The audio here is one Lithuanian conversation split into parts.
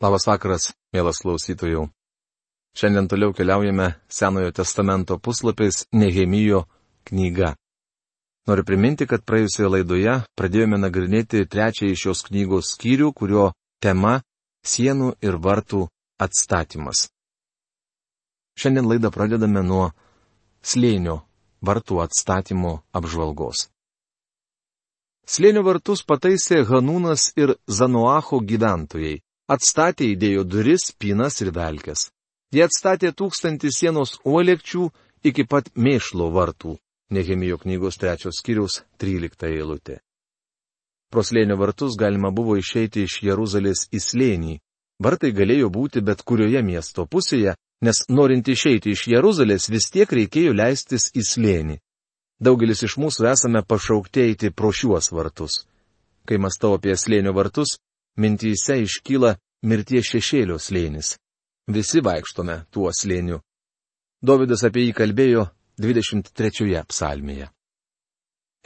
Labas vakaras, mielas klausytojų. Šiandien toliau keliaujame Senojo testamento puslapiais Nehemijo knyga. Noriu priminti, kad praėjusioje laidoje pradėjome nagrinėti trečiąjį šios knygos skyrių, kurio tema - sienų ir vartų atstatymas. Šiandien laidą pradedame nuo slėnio vartų atstatymo apžvalgos. Slėnio vartus pataisė Hanūnas ir Zanoacho gyventojai atstatė įdėjo duris, pinas ir velkės. Jie atstatė tūkstantį sienos uolekčių iki pat mėšlo vartų. Nehemijo knygos trečios skyriaus 13 eilutė. Pro slėnio vartus galima buvo išeiti iš Jeruzalės į slėnį. Vartai galėjo būti bet kurioje miesto pusėje, nes norint išeiti iš Jeruzalės vis tiek reikėjo leistis į slėnį. Daugelis iš mūsų esame pašaukti eiti pro šiuos vartus. Kai mastau apie slėnio vartus, mintyse iškyla mirties šešėlio slėnis. Visi vaikštome tuo slėniu. Davidas apie jį kalbėjo 23 psalmėje.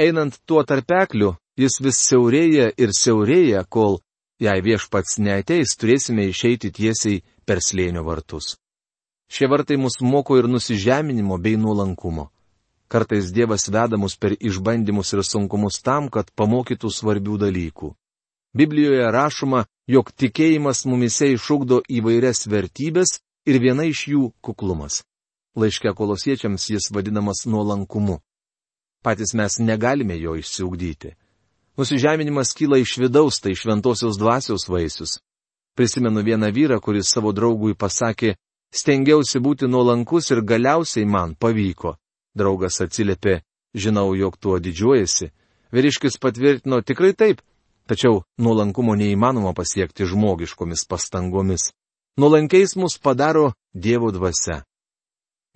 Einant tuo tarpekliu, jis vis siaurėja ir siaurėja, kol, jei viešpats neateis, turėsime išeiti tiesiai per slėnio vartus. Šie vartai mus moko ir nusižeminimo bei nuolankumo. Kartais Dievas veda mus per išbandymus ir sunkumus tam, kad pamokytų svarbių dalykų. Biblijoje rašoma, jog tikėjimas mumise išugdo įvairias vertybės ir viena iš jų - kuklumas. Laiške kolosiečiams jis vadinamas nuolankumu. Patys mes negalime jo išsiugdyti. Nusižeminimas kyla iš vidaus, tai šventosios dvasios vaisius. Prisimenu vieną vyrą, kuris savo draugui pasakė, stengiausi būti nuolankus ir galiausiai man pavyko. Draugas atsiliepė, žinau, jog tuo didžiuojasi. Vyriškis patvirtino tikrai taip, Tačiau nuolankumo neįmanoma pasiekti žmogiškomis pastangomis. Nuolankiais mus padaro Dievo dvasia.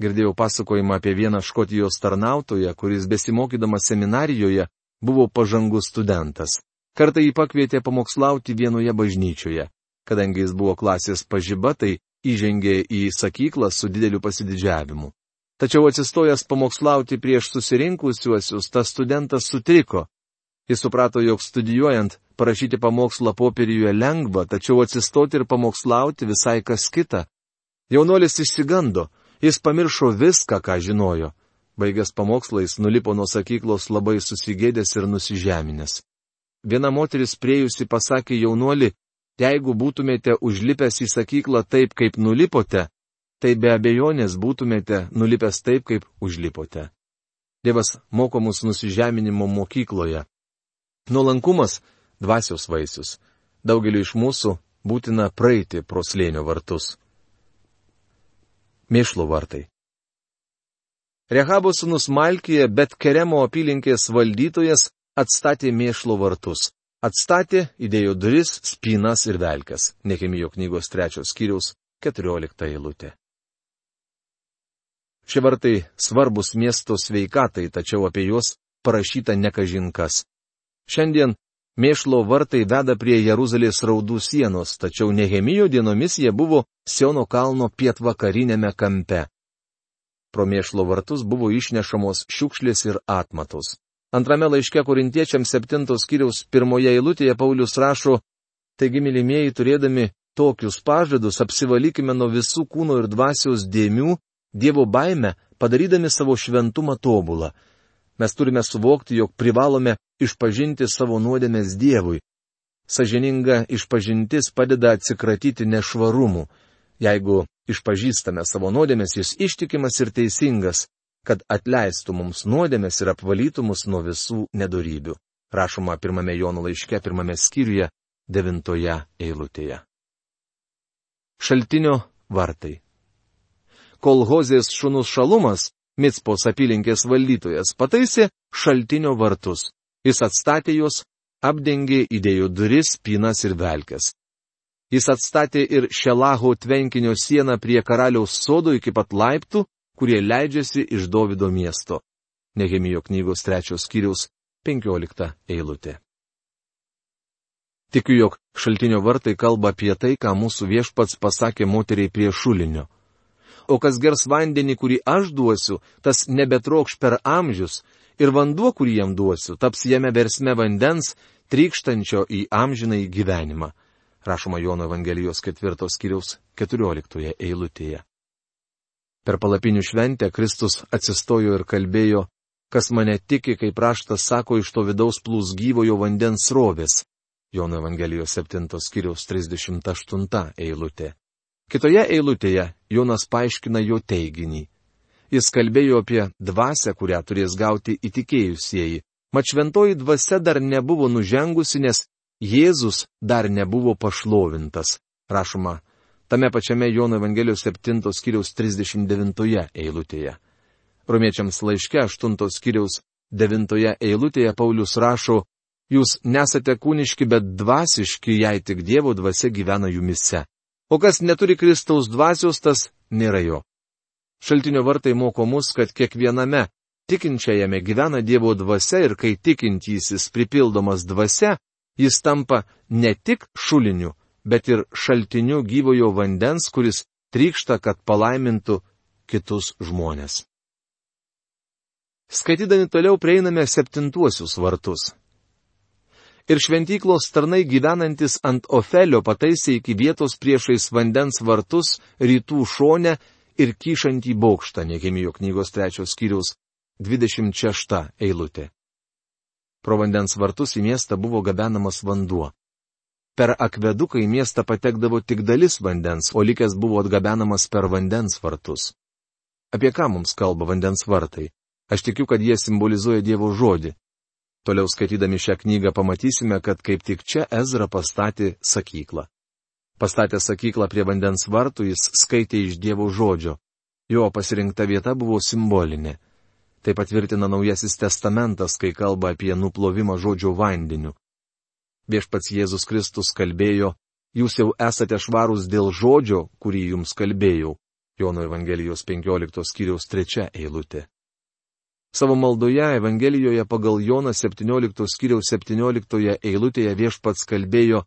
Girdėjau pasakojimą apie vieną Škotijos tarnautoją, kuris besimokydamas seminarijoje buvo pažangus studentas. Kartą jį pakvietė pamokslauti vienoje bažnyčioje. Kadangi jis buvo klasės pažyba, tai įžengė į sakyklą su dideliu pasididžiavimu. Tačiau atsistojęs pamokslauti prieš susirinkusiuosius, tas studentas sutriko Jis suprato, jog studijuojant, parašyti pamokslą popieriuje lengva, tačiau atsistoti ir pamokslauti visai kas kita. Jaunuolis išsigando, jis pamiršo viską, ką žinojo. Baigęs pamokslais, nulipo nuo sakyklos labai susigėdęs ir nusižeminęs. Viena moteris priejusi pasakė jaunuoli, jeigu būtumėte užlipęs į sakyklą taip, kaip nulipote, tai be abejonės būtumėte nulipęs taip, kaip užlipote. Dievas moko mus nusižeminimo mokykloje. Nuolankumas - dvasios vaisius. Daugeliu iš mūsų būtina praeiti pro slėnio vartus. Mėšlo vartai. Rehabo sunus Malkija, bet Keremo apylinkės valdytojas atstatė mėšlo vartus. Atstatė, įdėjo duris, spynas ir velkas. Nekemijo knygos trečios skyriaus 14 eilutė. Šie vartai svarbus miesto sveikatai, tačiau apie juos parašyta nekažinkas. Šiandien mėšlo vartai veda prie Jeruzalės raudų sienos, tačiau Nehemijo dienomis jie buvo Siono kalno pietvakarinėme kampe. Pro mėšlo vartus buvo išnešamos šiukšlės ir atmatos. Antrame laiške korintiečiams septintos kiriaus pirmoje eilutėje Paulius rašo, taigi mylimieji turėdami tokius pažadus apsivalykime nuo visų kūno ir dvasios dėmių, Dievo baime, padarydami savo šventumą tobulą. Mes turime suvokti, jog privalome išpažinti savo nuodėmės Dievui. Sažininga išpažintis padeda atsikratyti nešvarumų. Jeigu išpažįstame savo nuodėmės, jis ištikimas ir teisingas, kad atleistų mums nuodėmės ir apvalytų mus nuo visų nedorybių. Rašoma pirmame Jono laiške, pirmame skyriuje, devintoje eilutėje. Šaltinio vartai. Kolhozės šunus šalumas Mitspos apylinkės valdytojas pataisė šaltinio vartus. Jis atstatė juos, apdengė, įdėjo duris, pinas ir velkės. Jis atstatė ir Šelaho tvenkinio sieną prie karaliaus sodo iki pat laiptų, kurie leidžiasi iš Davido miesto. Nehemijo knygos trečios skyriaus penkiolikta eilutė. Tikiu, jog šaltinio vartai kalba apie tai, ką mūsų viešpats pasakė moteriai prie šulinio o kas gers vandenį, kurį aš duosiu, tas nebetrokš per amžius, ir vanduo, kurį jam duosiu, taps jame versme vandens, trykštančio į amžinai gyvenimą. rašoma Jono Evangelijos ketvirtos kiriaus keturioliktoje eilutėje. Per palapinių šventę Kristus atsistojo ir kalbėjo, kas mane tiki, kaip raštas sako, iš to vidaus plūs gyvojo vandens rovės. Jono Evangelijos 7 skiriaus 38 eilutė. Kitoje eilutėje Jonas paaiškina jo teiginį. Jis kalbėjo apie dvasę, kurią turės gauti įtikėjusieji. Mat šventoji dvasia dar nebuvo nužengusi, nes Jėzus dar nebuvo pašlovintas. Rašoma tame pačiame Jono Evangelijos 7 skiriaus 39 eilutėje. Romiečiams laiške 8 skiriaus 9 eilutėje Paulius rašo, Jūs nesate kūniški, bet dvasiški, jei tik Dievo dvasia gyvena jumise. O kas neturi Kristaus dvasios, tas nėra jo. Šaltinio vartai moko mus, kad kiekviename tikinčiajame gyvena Dievo dvasia ir kai tikintysis pripildomas dvasia, jis tampa ne tik šuliniu, bet ir šaltiniu gyvojo vandens, kuris trykšta, kad palaimintų kitus žmonės. Skaitydami toliau prieiname septintuosius vartus ir šventyklos tarnai gyvenantis ant Ofelio pataisė iki vietos priešais vandens vartus rytų šone ir kyšantį bokštą, Nekemijo knygos trečios skyriaus 26 eilutė. Pro vandens vartus į miestą buvo gabenamas vanduo. Per akveduką į miestą patekdavo tik dalis vandens, o likęs buvo atgabenamas per vandens vartus. Apie ką mums kalba vandens vartai? Aš tikiu, kad jie simbolizuoja Dievo žodį. Toliau skaitydami šią knygą pamatysime, kad kaip tik čia Ezra pastatė sakyklą. Pastatė sakyklą prie vandens vartų, jis skaitė iš Dievo žodžio. Jo pasirinkta vieta buvo simbolinė. Tai patvirtina Naujasis testamentas, kai kalba apie nuplovimą žodžio vandeniu. Viešpats Jėzus Kristus kalbėjo, jūs jau esate švarūs dėl žodžio, kurį jums kalbėjau. Jono Evangelijos 15 skyriaus 3 eilutė. Savo maldoje Evangelijoje pagal Joną 17 skyriaus 17 eilutėje viešpats kalbėjo,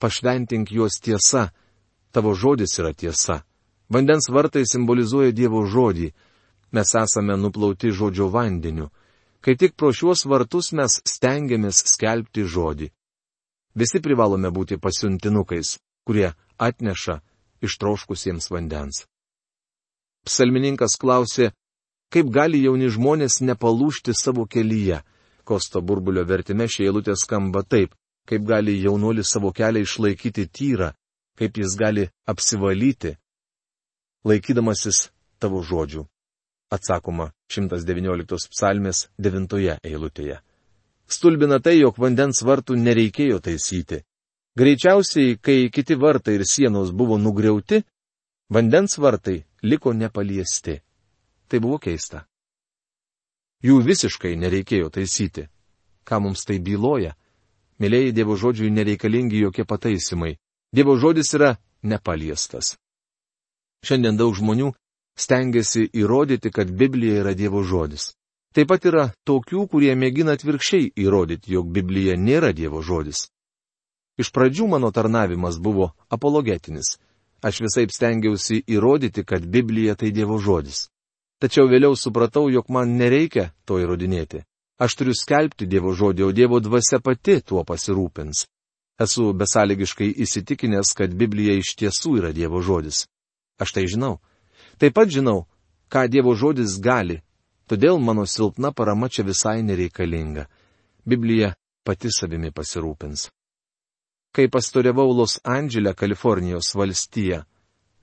pašventink juos tiesa, tavo žodis yra tiesa. Vandens vartai simbolizuoja Dievo žodį, mes esame nuplauti žodžio vandeniu. Kai tik pro šiuos vartus mes stengiamės skelbti žodį. Visi privalome būti pasiuntinukais, kurie atneša ištroškusiems vandens. Psalmininkas klausė, Kaip gali jauni žmonės nepalūšti savo kelyje? Kosto burbulio vertime šie eilutė skamba taip, kaip gali jaunuolis savo kelią išlaikyti tyrą, kaip jis gali apsivalyti, laikydamasis tavo žodžių. Atsakoma 119 psalmės 9 eilutėje. Stulbina tai, jog vandens vartų nereikėjo taisyti. Greičiausiai, kai kiti vartai ir sienos buvo nugriauti, vandens vartai liko nepaliesti. Tai buvo keista. Jų visiškai nereikėjo taisyti. Ką mums tai byloja? Mėlėjai Dievo žodžiui nereikalingi jokie pataisimai. Dievo žodis yra nepaliestas. Šiandien daug žmonių stengiasi įrodyti, kad Biblija yra Dievo žodis. Taip pat yra tokių, kurie mėgina atvirkščiai įrodyti, jog Biblija nėra Dievo žodis. Iš pradžių mano tarnavimas buvo apologetinis. Aš visai stengiausi įrodyti, kad Biblija tai Dievo žodis. Tačiau vėliau supratau, jog man nereikia to įrodinėti. Aš turiu skelbti Dievo žodį, o Dievo dvasia pati tuo pasirūpins. Esu besąlygiškai įsitikinęs, kad Biblija iš tiesų yra Dievo žodis. Aš tai žinau. Taip pat žinau, ką Dievo žodis gali, todėl mano silpna parama čia visai nereikalinga. Biblija pati savimi pasirūpins. Kai pastoriavau Los Andželę, Kalifornijos valstiją,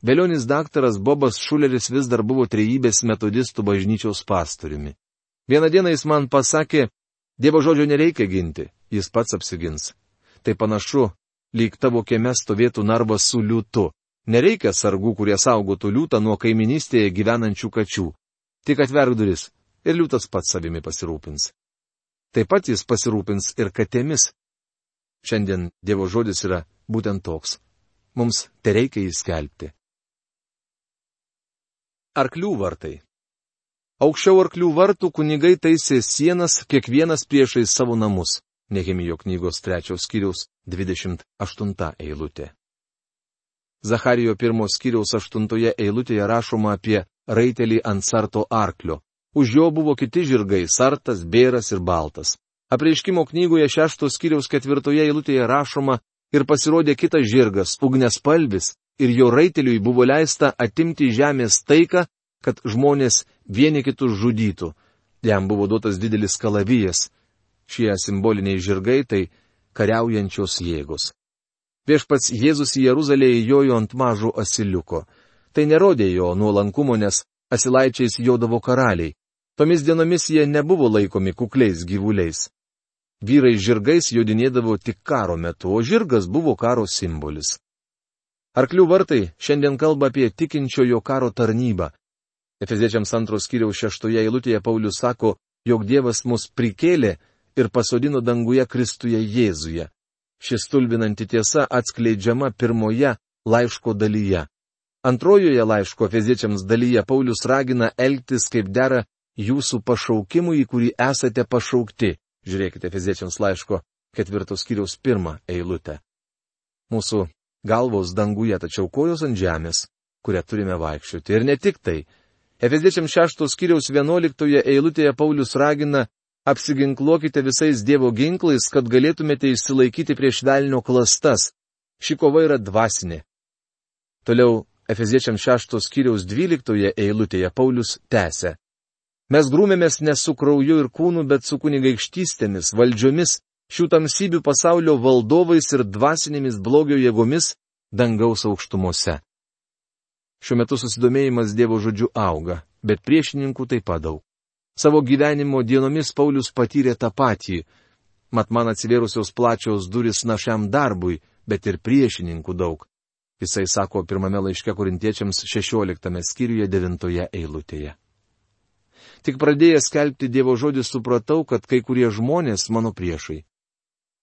Vėlionis daktaras Bobas Šuleris vis dar buvo trejybės metodistų bažnyčiaus pastoriumi. Vieną dieną jis man pasakė, Dievo žodžio nereikia ginti, jis pats apsigins. Tai panašu, lyg tavo kieme stovėtų narvas su liūtu. Nereikia sargų, kurie saugotų liūtą nuo kaiminystėje gyvenančių kačių. Tik atverk duris ir liūtas pats savimi pasirūpins. Taip pat jis pasirūpins ir katėmis. Šiandien Dievo žodis yra būtent toks. Mums te reikia įskelbti. Arklių vartai. Aukščiau arklių vartų kunigai taisė sienas kiekvienas priešai savo namus. Nehemijo knygos trečios skyriaus 28 eilutė. Zacharijo pirmos skyriaus aštuntoje eilutėje rašoma apie raitelį ant sarto arklio. Už jo buvo kiti žirgai - sartas, bėras ir baltas. Apreiškimo knygoje šeštos skyriaus ketvirtoje eilutėje rašoma, ir pasirodė kitas žirgas, ugnespalvis, ir jo raiteliui buvo leista atimti žemės taiką, kad žmonės vieni kitus žudytų. Jam buvo duotas didelis kalavijas. Šie simboliniai žirgai tai kariaujančios jėgos. Viešpats Jėzus į Jeruzalėje jojo ant mažo asiliuko. Tai nerodė jo nuolankumo, nes asilaičiais jodavo karaliai. Tomis dienomis jie nebuvo laikomi kukliais gyvuliais. Vyrai žirgais jodinėdavo tik karo metu, o žirgas buvo karo simbolis. Arklių vartai šiandien kalba apie tikinčiojo karo tarnybą. Efeziečiams antros kiriaus šeštoje eilutėje Paulius sako, jog Dievas mus prikėlė ir pasodino danguje Kristuje Jėzuje. Šis stulbinanti tiesa atskleidžiama pirmoje laiško dalyje. Antrojoje laiško Efeziečiams dalyje Paulius ragina elgtis kaip dera jūsų pašaukimu, į kurį esate pašaukti. Žiūrėkite Efeziečiams laiško ketvirtos kiriaus pirmą eilutę. Mūsų galvos danguje, tačiau kojos ant žemės, kurią turime vaikščioti. Ir ne tik tai. Efeziečiams šeštos kiriaus vienuoliktoje eilutėje Paulius ragina apsiginkluokite visais Dievo ginklais, kad galėtumėte išsilaikyti prieš velnio klastas. Ši kova yra dvasinė. Toliau Efeziečiams šeštos kiriaus dvyliktoje eilutėje Paulius tęsė. Mes grūmėmės ne su krauju ir kūnu, bet su kunigaikštystėmis, valdžiomis, šių tamsybių pasaulio valdovais ir dvasinėmis blogio jėgomis dangaus aukštumose. Šiuo metu susidomėjimas Dievo žodžiu auga, bet priešininkų taip pat daug. Savo gyvenimo dienomis Paulius patyrė tą patį. Mat man atsivėrusios plačios duris našiam darbui, bet ir priešininkų daug. Jisai sako pirmame laiške korintiečiams 16 skyriuje 9 eilutėje. Tik pradėjęs skelbti Dievo žodį supratau, kad kai kurie žmonės mano priešai.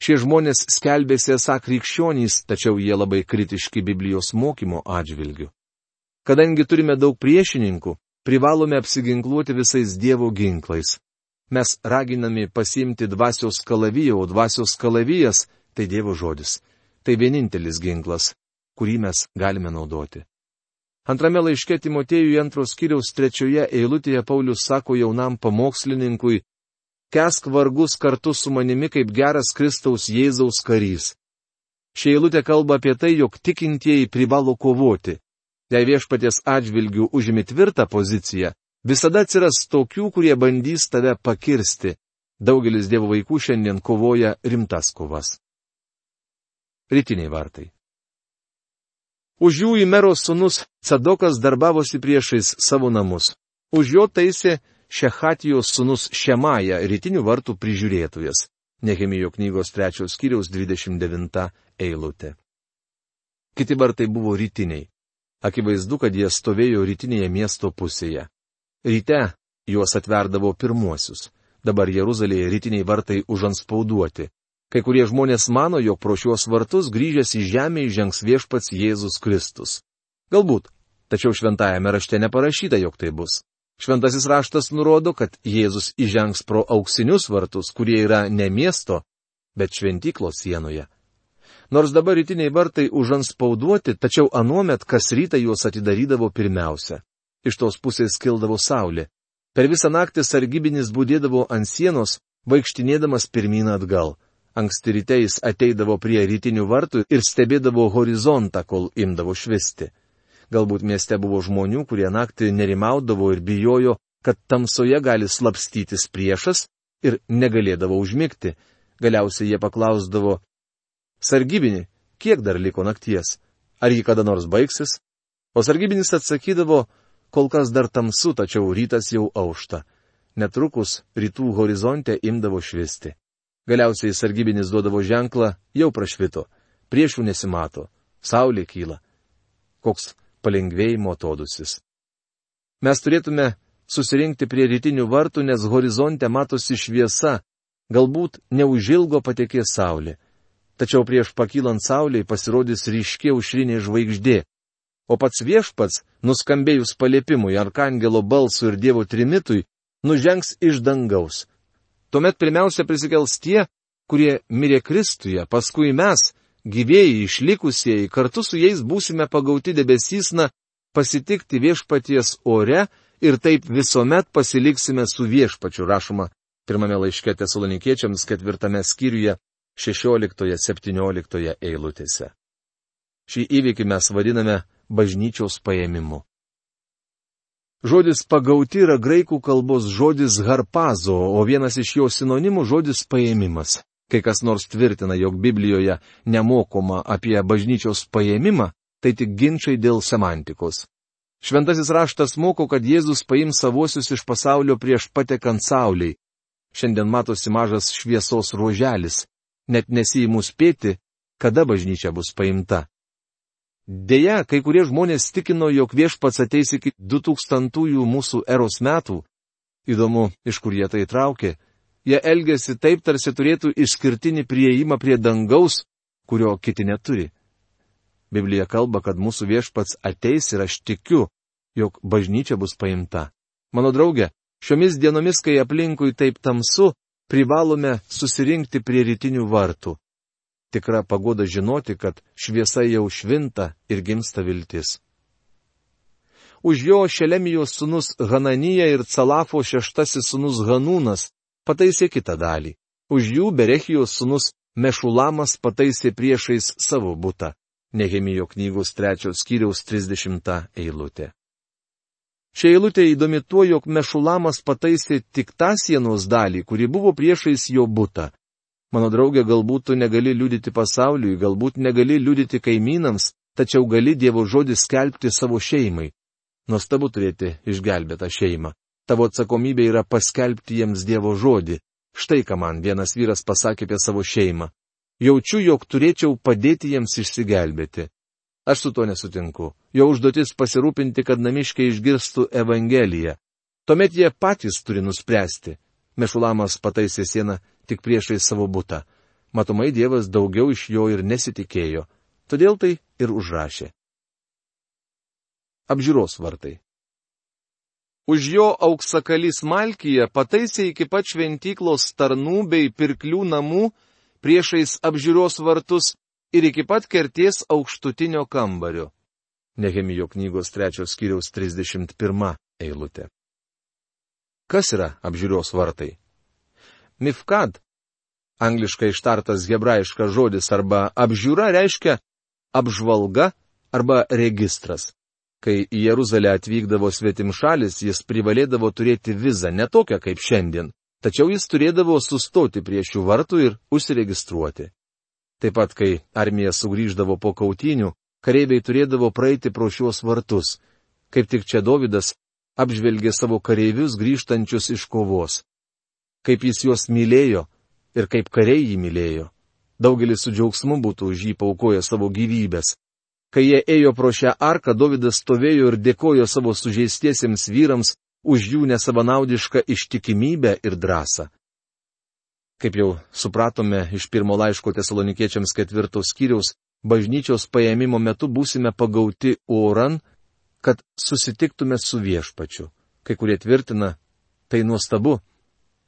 Šie žmonės skelbėsi esą krikščionys, tačiau jie labai kritiški Biblijos mokymo atžvilgiu. Kadangi turime daug priešininkų, privalome apsiginkluoti visais Dievo ginklais. Mes raginami pasimti dvasios kalaviją, o dvasios kalavijas - tai Dievo žodis. Tai vienintelis ginklas, kurį mes galime naudoti. Antrame laiške Timotėjui antros kiriaus trečioje eilutėje Paulius sako jaunam pamokslininkui, kesk vargus kartu su manimi kaip geras Kristaus Jėzaus karys. Ši eilutė kalba apie tai, jog tikintieji privalo kovoti. Jei viešpaties atžvilgių užimi tvirtą poziciją, visada atsiras tokių, kurie bandys tave pakirsti. Daugelis dievo vaikų šiandien kovoja rimtas kovas. Rytiniai vartai. Už jų į mero sunus Cadokas darbavosi priešais savo namus. Už jo taisė Šechatijos sunus Šemaja, rytinių vartų prižiūrėtojas. Nehemijo knygos trečios skyriaus 29 eilutė. Kiti vartai buvo rytiniai. Akivaizdu, kad jie stovėjo rytinėje miesto pusėje. Ryte juos atverdavo pirmuosius. Dabar Jeruzalėje rytiniai vartai užanspauduoti. Kai kurie žmonės mano, jog pro šiuos vartus grįžęs į žemę įžengs viešpats Jėzus Kristus. Galbūt, tačiau šventajame rašte neparašyta, jog tai bus. Šventasis raštas nurodo, kad Jėzus įžengs pro auksinius vartus, kurie yra ne miesto, bet šventyklos sienoje. Nors dabar rytiniai vartai užanspauduoti, tačiau anuomet kas rytą juos atidarydavo pirmiausia. Iš tos pusės kildavo saulė. Per visą naktį sargybinis būdėdavo ant sienos, vaikštinėdamas pirmin atgal. Anksti ryte jis ateidavo prie rytinių vartų ir stebėdavo horizontą, kol imdavo švisti. Galbūt mieste buvo žmonių, kurie naktį nerimaudavo ir bijojo, kad tamsoje gali slapstytis priešas ir negalėdavo užmigti. Galiausiai jie paklausdavo, sargybini, kiek dar liko nakties? Ar ji kada nors baigsis? O sargybinis atsakydavo, kol kas dar tamsu, tačiau rytas jau aušta. Netrukus rytų horizonte imdavo švisti. Galiausiai sargybinis duodavo ženklą, jau prašvito, priešų nesimato, saulė kyla. Koks palengvėjimo todusis. Mes turėtume susirinkti prie rytinių vartų, nes horizonte matosi šviesa, galbūt neužilgo patekės saulė. Tačiau prieš pakylant sauliai pasirodys ryškiai užrinė žvaigždė. O pats viešpats, nuskambėjus paliepimui arkangelo balsui ir Dievo trimitui, nužengs iš dangaus Tuomet pirmiausia prisikels tie, kurie mirė Kristuje, paskui mes, gyvėjai išlikusieji, kartu su jais būsime pagauti debesysna pasitikti viešpaties ore ir taip visuomet pasiliksime su viešpačiu, rašoma pirmame laiške tesalonikiečiams ketvirtame skyriuje, 16-17 eilutėse. Šį įvykį mes vadiname bažnyčios paėmimu. Žodis pagauti yra graikų kalbos žodis harpazo, o vienas iš jo sinonimų žodis paėmimas. Kai kas nors tvirtina, jog Biblijoje nemokoma apie bažnyčios paėmimą, tai tik ginčiai dėl semantikos. Šventasis raštas moko, kad Jėzus paims savuosius iš pasaulio prieš patekant Sauliai. Šiandien matosi mažas šviesos ruoželis, net nesijimu spėti, kada bažnyčia bus paimta. Deja, kai kurie žmonės tikino, jog viešpats ateis iki 2000-ųjų mūsų eros metų. Įdomu, iš kur jie tai traukė. Jie elgėsi taip, tarsi turėtų išskirtinį prieimą prie dangaus, kurio kiti neturi. Biblija kalba, kad mūsų viešpats ateis ir aš tikiu, jog bažnyčia bus paimta. Mano draugė, šiomis dienomis, kai aplinkui taip tamsu, privalome susirinkti prie rytinių vartų. Tikra pagoda žinoti, kad šviesa jau švinta ir gimsta viltis. Už jo Šelemijos sunus Hananija ir Calafo šeštasis sunus Hanūnas pataisė kitą dalį. Už jų Berechijos sunus Mešulamas pataisė priešais savo būtą. Nehemijo knygos trečios skyriaus 30 eilutė. Šia eilutė įdomi tuo, jog Mešulamas pataisė tik tą sienos dalį, kuri buvo priešais jo būtą. Mano draugė, galbūt tu negali liudyti pasauliui, galbūt negali liudyti kaimynams, tačiau gali Dievo žodį skelbti savo šeimai. Nuostabu turėti išgelbėtą šeimą. Tavo atsakomybė yra paskelbti jiems Dievo žodį. Štai ką man vienas vyras pasakė apie savo šeimą jaučiu, jog turėčiau padėti jiems išsigelbėti. Aš su to nesutinku. Jo užduotis pasirūpinti, kad namiškiai išgirstų Evangeliją. Tuomet jie patys turi nuspręsti. Mešulamas pataisė sieną tik priešai savo būtą. Matomai Dievas daugiau iš jo ir nesitikėjo. Todėl tai ir užrašė. Apžiūros vartai. Už jo auksakalys Malkyje pataisė iki pat šventyklos tarnų bei pirklių namų priešais apžiūros vartus ir iki pat kerties aukštutinio kambario. Nehemijo knygos trečios skyriaus 31 eilutė. Kas yra apžiūros vartai? Mifkad. Angliškai ištartas hebrajiškas žodis arba apžiūra reiškia apžvalga arba registras. Kai į Jeruzalę atvykdavo svetim šalis, jis privalėdavo turėti vizą, ne tokią kaip šiandien. Tačiau jis turėdavo sustoti prie šių vartų ir užsiregistruoti. Taip pat, kai armija sugrįždavo po kautinių, kareiviai turėdavo praeiti pro šiuos vartus. Kaip tik čia Davidas apžvelgė savo kareivius grįžtančius iš kovos. Kaip jis juos mylėjo ir kaip kariai jį mylėjo. Daugelis su džiaugsmu būtų už jį paukoję savo gyvybės. Kai jie ėjo pro šią arką, Davidas stovėjo ir dėkojo savo sužeistiesiems vyrams už jų nesavanaudišką ištikimybę ir drąsą. Kaip jau supratome iš pirmo laiško tesalonikiečiams ketvirtos skyriaus, bažnyčios paėmimo metu būsime pagauti oran, kad susitiktume su viešpačiu. Kai kurie tvirtina, tai nuostabu.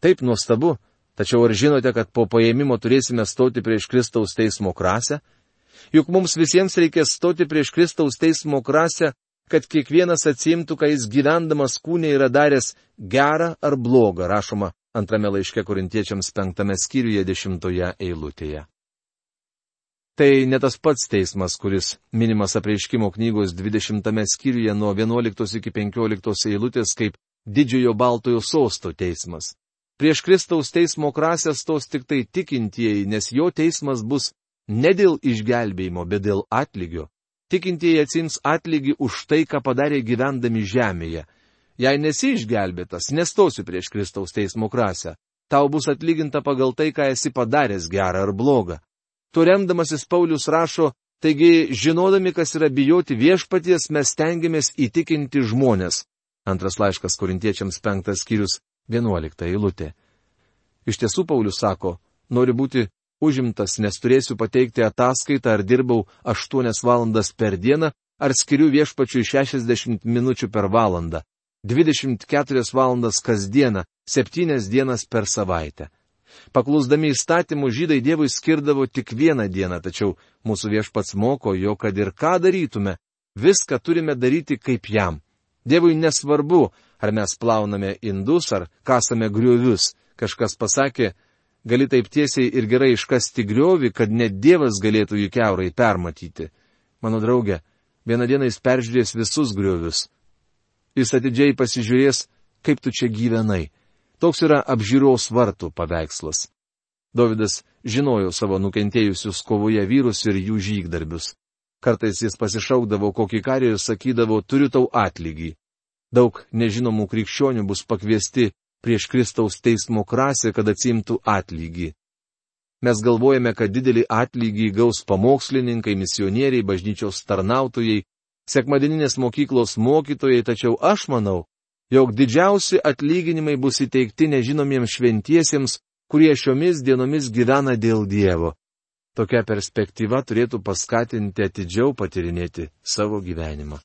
Taip nuostabu, tačiau ar žinote, kad po paėmimo turėsime stoti prieš Kristaus teismo krasę? Juk mums visiems reikės stoti prieš Kristaus teismo krasę kad kiekvienas atsimtų, ką jis gyvendamas kūnė yra daręs gerą ar blogą, rašoma antrame laiške korintiečiams penktame skyriuje dešimtoje eilutėje. Tai ne tas pats teismas, kuris minimas apreiškimo knygos 20 skyriuje nuo 11 iki 15 eilutės kaip didžiojo baltojo sosto teismas. Prieš Kristaus teismo krasę stos tik tai tikintieji, nes jo teismas bus ne dėl išgelbėjimo, bet dėl atlygio tikintieji atsims atlygį už tai, ką padarė gyvendami žemėje. Jei nesi išgelbėtas, nestosiu prieš Kristaus teismo krasę. Tau bus atlyginta pagal tai, ką esi padaręs gerą ar blogą. Tuo remdamasis Paulius rašo, taigi, žinodami, kas yra bijoti viešpaties, mes tengiamės įtikinti žmonės. Antras laiškas korintiečiams penktas skyrius, vienuolikta eilutė. Iš tiesų Paulius sako, nori būti užimtas, nes turėsiu pateikti ataskaitą, ar dirbau 8 valandas per dieną, ar skiriu viešpačiui 60 minučių per valandą, 24 valandas kasdieną, 7 dienas per savaitę. Paklusdami įstatymų žydai Dievui skirdavo tik vieną dieną, tačiau mūsų viešpats moko jo, kad ir ką darytume, viską turime daryti kaip jam. Dievui nesvarbu, ar mes plauname indus ar kasame griovius. Kažkas pasakė, gali taip tiesiai ir gerai iškasti griovį, kad net Dievas galėtų jį keurai permatyti. Mano draugė, vieną dieną jis peržiūrės visus griovius. Jis atidžiai pasižiūrės, kaip tu čia gyvenai. Toks yra apžiūros vartų paveikslas. Davidas žinojo savo nukentėjusius kovoje vyrus ir jų žygdarbius. Kartais jis pasišaukdavo kokį karį ir sakydavo, turiu tau atlygį. Daug nežinomų krikščionių bus pakviesti prieš Kristaus teismo krasę, kad atsimtų atlygį. Mes galvojame, kad didelį atlygį gaus pamokslininkai, misionieriai, bažnyčios tarnautojai, sekmadieninės mokyklos mokytojai, tačiau aš manau, jog didžiausi atlyginimai bus įteikti nežinomiems šventiesiems, kurie šiomis dienomis gyvena dėl Dievo. Tokia perspektyva turėtų paskatinti atidžiau patirinėti savo gyvenimą.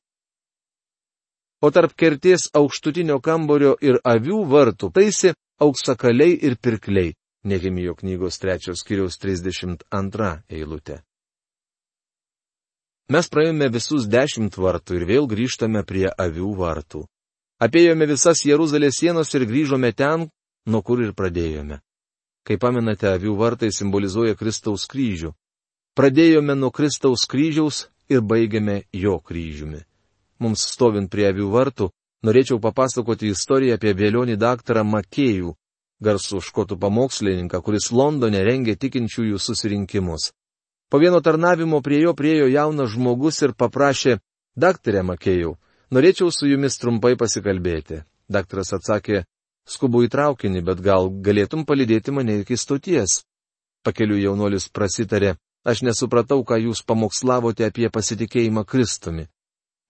O tarp kerties aukštutinio kambario ir avių vartų taisi auksakaliai ir pirkliai. Nehemijo knygos trečios kiriaus 32 eilutė. Mes praėjome visus dešimt vartų ir vėl grįžtame prie avių vartų. Apėjome visas Jeruzalės sienos ir grįžome ten, nuo kur ir pradėjome. Kaip pamenate, avių vartai simbolizuoja Kristaus kryžių. Pradėjome nuo Kristaus kryžiaus ir baigėme jo kryžiumi. Mums stovint prie avių vartų, norėčiau papasakoti istoriją apie vėlionį daktarą Makėjų, garsų škotų pamokslininką, kuris Londone rengė tikinčiųjų susirinkimus. Po vieno tarnavimo prie jo priejo jaunas žmogus ir paprašė, daktarė Makėjau, norėčiau su jumis trumpai pasikalbėti. Daktaras atsakė, skubu į traukinį, bet gal galėtum palydėti mane iki stoties. Pakeliu jaunuolis prasitarė, aš nesupratau, ką jūs pamokslavote apie pasitikėjimą Kristumi.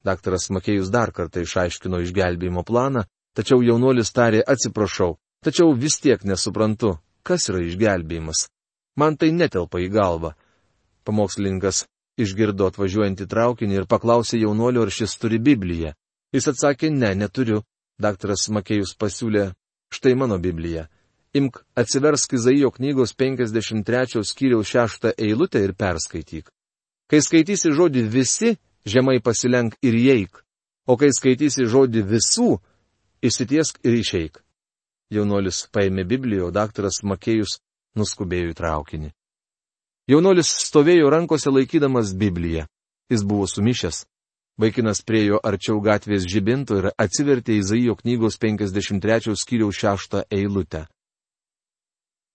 Daktaras Makėjus dar kartą išaiškino išgelbėjimo planą, tačiau jaunuolis tarė atsiprašau, tačiau vis tiek nesuprantu, kas yra išgelbėjimas. Man tai netelpa į galvą. Pamokslininkas išgirdo atvažiuojantį traukinį ir paklausė jaunuolio, ar šis turi Bibliją. Jis atsakė, ne, neturiu. Daktaras Makėjus pasiūlė Štai mano Biblija. Imk atsiversk Izaijo knygos 53 skyriaus 6 eilutę ir perskaityk. Kai skaitysi žodį visi, žemai pasilenk ir įeik, o kai skaitysi žodį visų, įsitiesk ir išeik. Jaunuolis paėmė Bibliją, o daktaras Makėjus nuskubėjo į traukinį. Jaunuolis stovėjo rankose laikydamas Bibliją. Jis buvo sumišęs. Vaikinas priejo arčiau gatvės žibinto ir atsivertė Izaijo knygos 53 skyriaus 6 eilutę.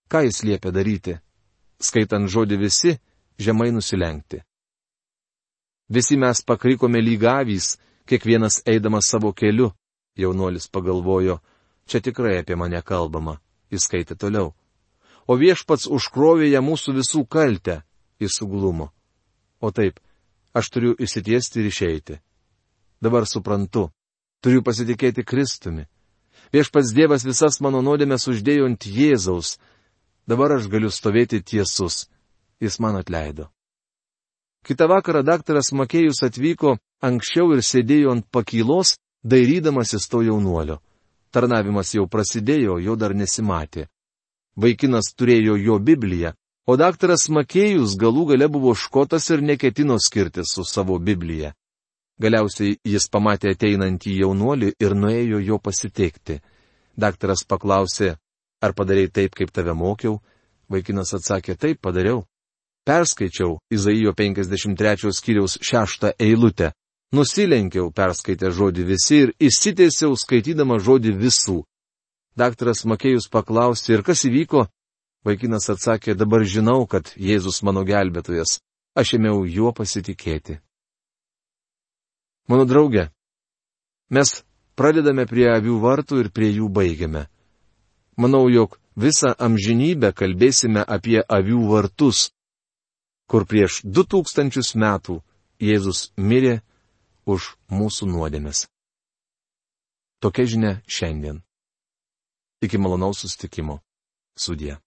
Ką jis liepia daryti? Skaitant žodį visi, žemai nusilenkti. Visi mes pakrikome lygavys, kiekvienas eidamas savo keliu, jaunuolis pagalvojo, čia tikrai apie mane kalbama, jis skaitė toliau. O viešpats užkrovė ją mūsų visų kaltę, jis suglumo. O taip, aš turiu įsitiesti ir išeiti. Dabar suprantu, turiu pasitikėti Kristumi. Viešpats Dievas visas mano nuodėmės uždėjo ant Jėzaus. Dabar aš galiu stovėti tiesus. Jis man atleido. Kita vakarą daktaras Makėjus atvyko anksčiau ir sėdėjo ant pakylos, dairydamasis to jaunuolio. Tarnavimas jau prasidėjo, jo dar nesimatė. Vaikinas turėjo jo Bibliją, O daktaras Makėjus galų gale buvo škotas ir neketino skirtis su savo Biblija. Galiausiai jis pamatė ateinantį jaunuolį ir nuėjo jo pasitikti. Daktaras paklausė, ar padarėjai taip, kaip tave mokiau? Vaikinas atsakė, taip padariau. Perskaičiau Izaijo 53 skyriaus 6 eilutę. Nusilenkiau, perskaitę žodį visi ir įsitėsiau skaitydama žodį visų. Daktaras Makėjus paklausė, ir kas įvyko, Vaikinas atsakė, dabar žinau, kad Jėzus mano gelbėtojas, aš ėmiau juo pasitikėti. Mano draugė, mes pradedame prie avių vartų ir prie jų baigiame. Manau, jog visą amžinybę kalbėsime apie avių vartus, kur prieš du tūkstančius metų Jėzus mirė už mūsų nuodėmes. Tokia žinia šiandien. Iki malonaus sustikimo. Sudė.